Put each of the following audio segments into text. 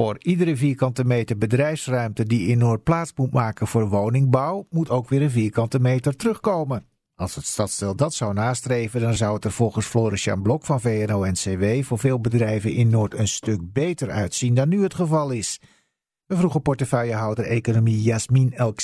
Voor iedere vierkante meter bedrijfsruimte die in Noord plaats moet maken voor woningbouw, moet ook weer een vierkante meter terugkomen. Als het stadsdeel dat zou nastreven, dan zou het er volgens Floris Blok van VNO-NCW voor veel bedrijven in Noord een stuk beter uitzien dan nu het geval is. We vroegen portefeuillehouder economie Jasmin El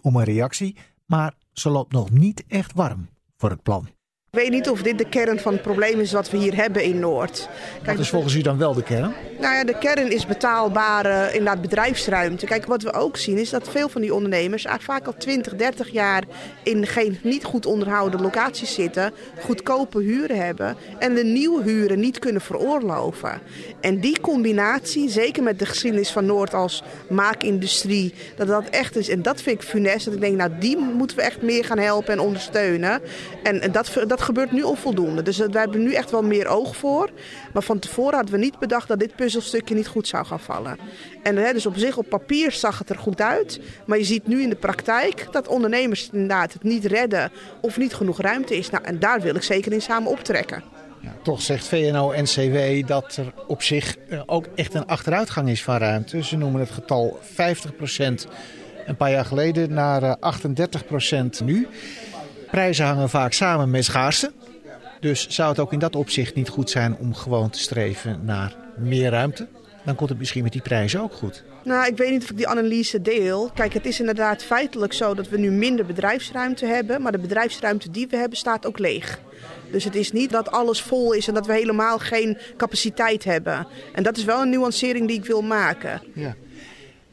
om een reactie, maar ze loopt nog niet echt warm voor het plan. Ik weet niet of dit de kern van het probleem is wat we hier hebben in Noord. Kijk, wat is volgens u dan wel de kern? Nou ja, de kern is betaalbare inderdaad bedrijfsruimte. Kijk, wat we ook zien is dat veel van die ondernemers eigenlijk vaak al 20, 30 jaar in geen niet goed onderhouden locaties zitten, goedkope huren hebben en de nieuwe huren niet kunnen veroorloven. En die combinatie, zeker met de geschiedenis van Noord als maakindustrie, dat dat echt is. En dat vind ik funest. Dat ik denk, nou die moeten we echt meer gaan helpen en ondersteunen. En, dat, dat gebeurt nu onvoldoende. Dus wij hebben nu echt wel meer oog voor. Maar van tevoren hadden we niet bedacht dat dit puzzelstukje niet goed zou gaan vallen. En hè, dus op zich op papier zag het er goed uit. Maar je ziet nu in de praktijk dat ondernemers inderdaad het niet redden of niet genoeg ruimte is. Nou, en daar wil ik zeker in samen optrekken. Ja, toch zegt VNO-NCW dat er op zich eh, ook echt een achteruitgang is van ruimte. Ze noemen het getal 50% een paar jaar geleden naar 38% eh, nu. Prijzen hangen vaak samen met schaarste. Dus zou het ook in dat opzicht niet goed zijn om gewoon te streven naar meer ruimte? Dan komt het misschien met die prijzen ook goed. Nou, ik weet niet of ik die analyse deel. Kijk, het is inderdaad feitelijk zo dat we nu minder bedrijfsruimte hebben. Maar de bedrijfsruimte die we hebben staat ook leeg. Dus het is niet dat alles vol is en dat we helemaal geen capaciteit hebben. En dat is wel een nuancering die ik wil maken. Ja.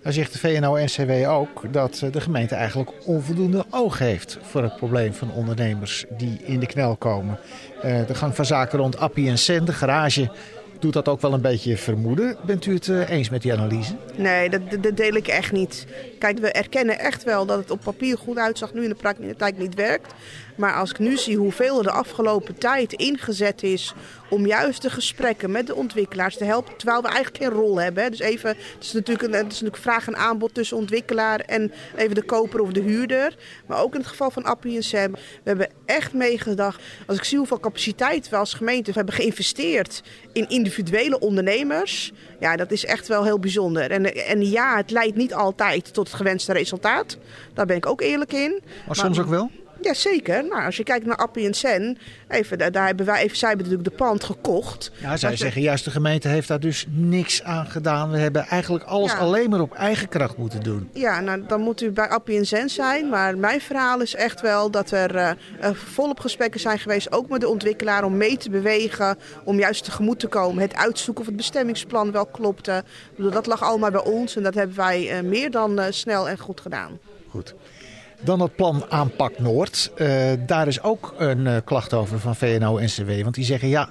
Dan zegt de VNO-NCW ook dat eh, de gemeente eigenlijk onvoldoende oog heeft voor het probleem van ondernemers die in de knel komen. Eh, de gang van zaken rond Appie en Sen, de garage, doet dat ook wel een beetje vermoeden. Bent u het eh, eens met die analyse? Nee, dat, dat, deel ik echt niet. Kijk, we erkennen echt wel dat het op papier goed uitzag, nu in de praktijk niet werkt. Maar als ik nu zie hoeveel er de afgelopen tijd ingezet is om juist de gesprekken met de ontwikkelaars te helpen, terwijl we eigenlijk geen rol hebben. Hè. Dus even, het is, natuurlijk een, het is natuurlijk vraag en aanbod tussen ontwikkelaar en even de koper of de huurder. Maar ook in het geval van Appie en Sam, we hebben echt meegedacht. Als ik zie hoeveel capaciteit we als gemeente hebben geïnvesteerd in individuele ondernemers, ja, dat is echt wel heel bijzonder. En, en ja, het leidt niet altijd tot het gewenste resultaat. Daar ben ik ook eerlijk in. Maar soms ook wel? Ja, zeker. Nou, als je kijkt naar Appie en Sen, even, daar, hebben wij even, zij hebben natuurlijk de pand gekocht. Ja, zij zeggen juist de gemeente heeft daar dus niks aan gedaan. We hebben eigenlijk alles alleen maar op eigen kracht moeten doen. Ja, nou dan moet u bij Appie en Sen zijn. Maar mijn verhaal is echt wel dat er uh, volop gesprekken zijn geweest, ook met de ontwikkelaar, om mee te bewegen. Om juist tegemoet te komen. Het uitzoeken of het bestemmingsplan wel klopte. Dat lag allemaal bij ons en dat hebben wij uh, meer dan uh, snel en goed gedaan. Goed. Dan het plan Aanpak Noord. Uh, daar is ook een uh, klacht over van VNO-NCW. Want die zeggen ja,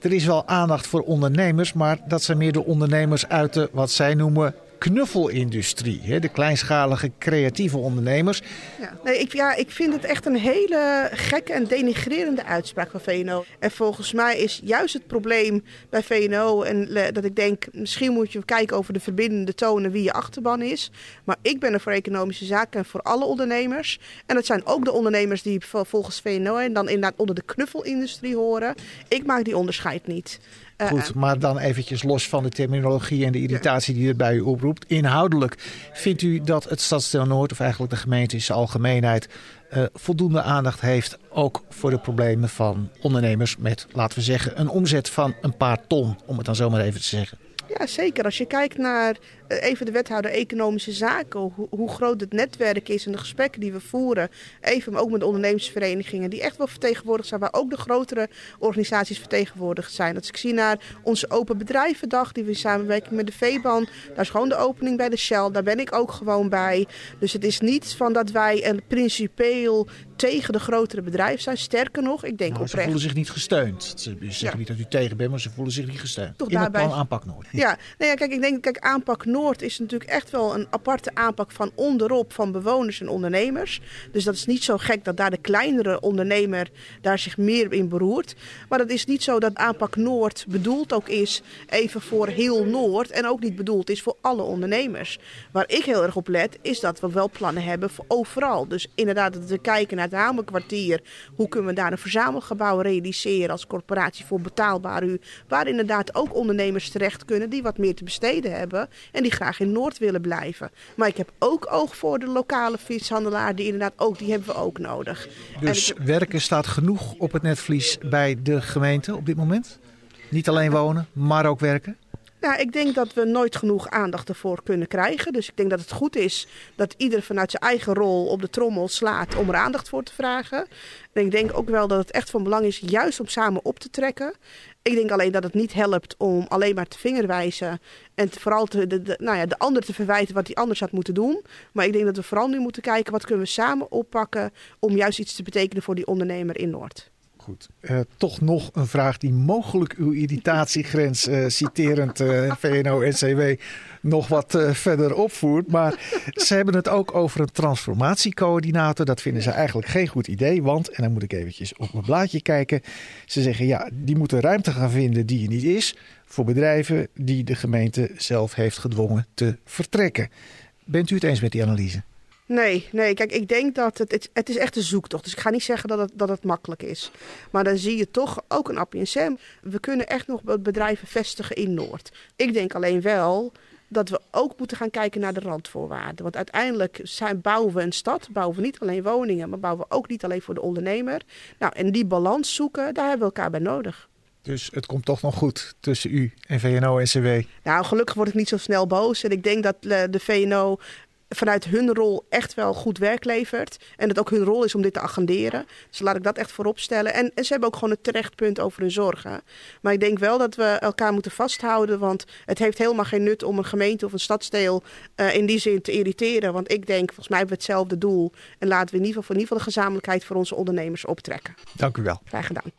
er is wel aandacht voor ondernemers, maar dat zijn meer de ondernemers uit de wat zij noemen knuffelindustrie. De kleinschalige creatieve ondernemers. Ja, nee, ik, ja, ik vind het echt een hele gekke en denigrerende uitspraak van VNO. En volgens mij is juist het probleem bij VNO... En dat ik denk, misschien moet je kijken over de verbindende tonen... wie je achterban is. Maar ik ben er voor economische zaken en voor alle ondernemers. En dat zijn ook de ondernemers die volgens VNO... en dan inderdaad onder de knuffelindustrie horen. Ik maak die onderscheid niet. Eh, Goed, eh. maar dan eventjes los van de terminologie en de irritatie die het bij u oproept. Inhoudelijk, vindt u dat het Stadsdeel Noord, of eigenlijk de gemeente in zijn algemeenheid, uh, voldoende aandacht heeft ook voor de problemen van ondernemers met, laten we zeggen, een omzet van een paar ton, om het dan zomaar even te zeggen? Ja, zeker. Als je kijkt naar eh, even de wethouder economische zaken, hoe, hoe, groot het netwerk is en de gesprekken die we voeren. Even ook met de ondernemersverenigingen die echt wel vertegenwoordigd zijn, waar ook de grotere organisaties vertegenwoordigd zijn. Als ik zie naar onze Open Bedrijvendag, die we samenwerken met de VBAN, daar is gewoon de opening bij de Shell, daar ben ik ook gewoon bij. Dus het is niet van dat wij een principeel tegen de grotere bedrijven zijn. Sterker nog, ik denk nou, oprecht. Ze voelen zich niet gesteund. Ze zeggen niet dat u tegen bent, maar ze voelen zich niet gesteund. Toch In daarbij... het plan aanpak. Ja, nee, ja, kijk, ik denk, kijk, aanpak Noord is natuurlijk echt wel een aparte aanpak van onderop van bewoners en ondernemers. Dus dat is niet zo gek dat daar de kleinere ondernemer daar zich meer in beroert. Maar dat is niet zo dat aanpak Noord bedoeld ook is even voor heel Noord en ook niet bedoeld is voor alle ondernemers. Waar ik heel erg op let, is dat we wel plannen hebben voor overal. Dus inderdaad, dat we kijken naar het Hamerkwartier. Hoe kunnen we daar een verzamelgebouw realiseren als corporatie voor betaalbaar huur. Waar inderdaad ook ondernemers terecht kunnen kunnen die wat meer te besteden hebben en die graag in Noord willen blijven. Maar ik heb ook oog voor de lokale vishandelaar, die inderdaad ook, die hebben we ook nodig. Dus werken staat genoeg op het netvlies bij de gemeente op dit moment? Niet alleen wonen, maar ook werken? Nou, ik denk dat we nooit genoeg aandacht ervoor kunnen krijgen. Dus ik denk dat het goed is dat ieder vanuit zijn eigen rol op de trommel slaat om er aandacht voor te vragen. En ik denk ook wel dat het echt van belang is juist om samen op te trekken. Ik denk alleen dat het niet helpt om alleen maar te vingerwijzen en vooral te, de, nou ja, de ander te verwijten wat hij anders had moeten doen. Maar ik denk dat we vooral nu moeten kijken wat kunnen we samen oppakken om juist iets te betekenen voor die ondernemer in Noord. Goed. Uh, toch nog een vraag die mogelijk uw irritatiegrens, uh, citerend uh, eh, VNO-NCW, nog wat verder opvoert. Maar ze hebben het ook over een transformatiecoördinator. Dat vinden ze eigenlijk geen goed idee. Want, en dan moet ik eventjes op mijn blaadje kijken. Ze zeggen ja, die moeten ruimte gaan vinden die er niet is. Voor bedrijven die de gemeente zelf heeft gedwongen te vertrekken. Bent u het eens met die analyse? Nee, nee, kijk, ik denk dat het, het, het is echt een zoektocht. Dus ik ga niet zeggen dat het, dat het makkelijk is. Maar dan zie je toch ook een appie en Sam. We kunnen echt nog bedrijven vestigen in Noord. Ik denk alleen wel dat we ook moeten gaan kijken naar de randvoorwaarden. Want uiteindelijk zijn, bouwen we een stad, bouwen we niet alleen woningen, maar bouwen we ook niet alleen voor de ondernemer. Nou, en die balans zoeken, daar hebben we elkaar bij nodig. Dus het komt toch nog goed tussen u en VNO-NCW? Nou, gelukkig word ik niet zo snel boos. En ik denk dat eh, de VNO vanuit hun rol echt wel goed werk levert. En dat ook hun rol is om dit te agenderen. Dus laat ik dat echt voorop stellen. En, en ze hebben ook gewoon het terechtpunt over hun zorgen. Maar ik denk wel dat we elkaar moeten vasthouden. Want het heeft helemaal geen nut om een gemeente of een stadsdeel uh, in die zin te irriteren. Want ik denk, volgens mij hebben we hetzelfde doel. En laten we in ieder geval, in ieder geval de gezamenlijkheid voor onze ondernemers optrekken. Dank u wel. Graag gedaan.